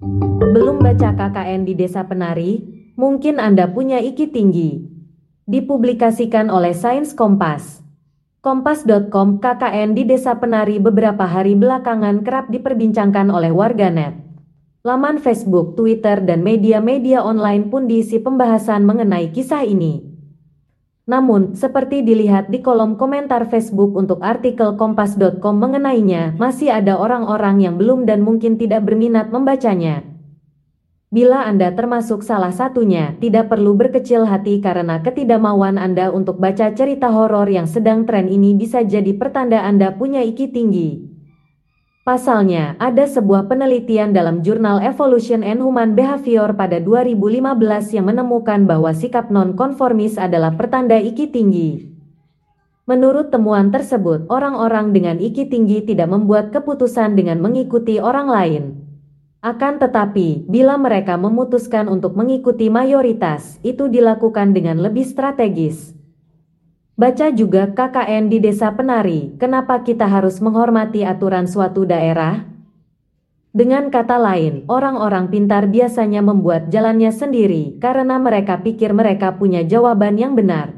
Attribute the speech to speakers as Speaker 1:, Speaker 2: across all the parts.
Speaker 1: Belum baca KKN di Desa Penari? Mungkin Anda punya iki tinggi. Dipublikasikan oleh Sains Kompas. Kompas.com KKN di Desa Penari beberapa hari belakangan kerap diperbincangkan oleh warganet. Laman Facebook, Twitter, dan media-media online pun diisi pembahasan mengenai kisah ini. Namun, seperti dilihat di kolom komentar Facebook untuk artikel kompas.com mengenainya, masih ada orang-orang yang belum dan mungkin tidak berminat membacanya. Bila Anda termasuk salah satunya, tidak perlu berkecil hati karena ketidakmauan Anda untuk baca cerita horor yang sedang tren ini bisa jadi pertanda Anda punya iki tinggi. Pasalnya, ada sebuah penelitian dalam jurnal Evolution and Human Behavior pada 2015 yang menemukan bahwa sikap non-konformis adalah pertanda iki tinggi. Menurut temuan tersebut, orang-orang dengan iki tinggi tidak membuat keputusan dengan mengikuti orang lain. Akan tetapi, bila mereka memutuskan untuk mengikuti mayoritas, itu dilakukan dengan lebih strategis. Baca juga KKN di Desa Penari, kenapa kita harus menghormati aturan suatu daerah? Dengan kata lain, orang-orang pintar biasanya membuat jalannya sendiri karena mereka pikir mereka punya jawaban yang benar.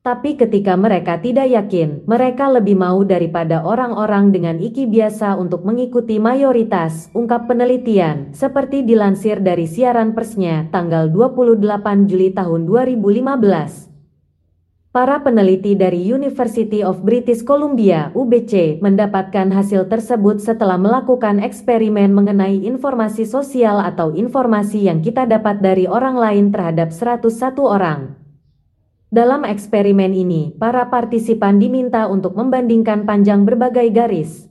Speaker 1: Tapi ketika mereka tidak yakin, mereka lebih mau daripada orang-orang dengan iki biasa untuk mengikuti mayoritas, ungkap penelitian, seperti dilansir dari siaran persnya tanggal 28 Juli tahun 2015. Para peneliti dari University of British Columbia (UBC) mendapatkan hasil tersebut setelah melakukan eksperimen mengenai informasi sosial atau informasi yang kita dapat dari orang lain terhadap 101 orang. Dalam eksperimen ini, para partisipan diminta untuk membandingkan panjang berbagai garis.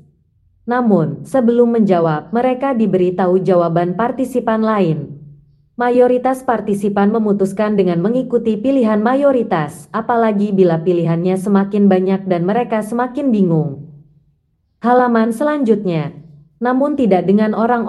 Speaker 1: Namun, sebelum menjawab, mereka diberitahu jawaban partisipan lain. Mayoritas partisipan memutuskan dengan mengikuti pilihan mayoritas, apalagi bila pilihannya semakin banyak dan mereka semakin bingung. Halaman selanjutnya, namun tidak dengan orang-orang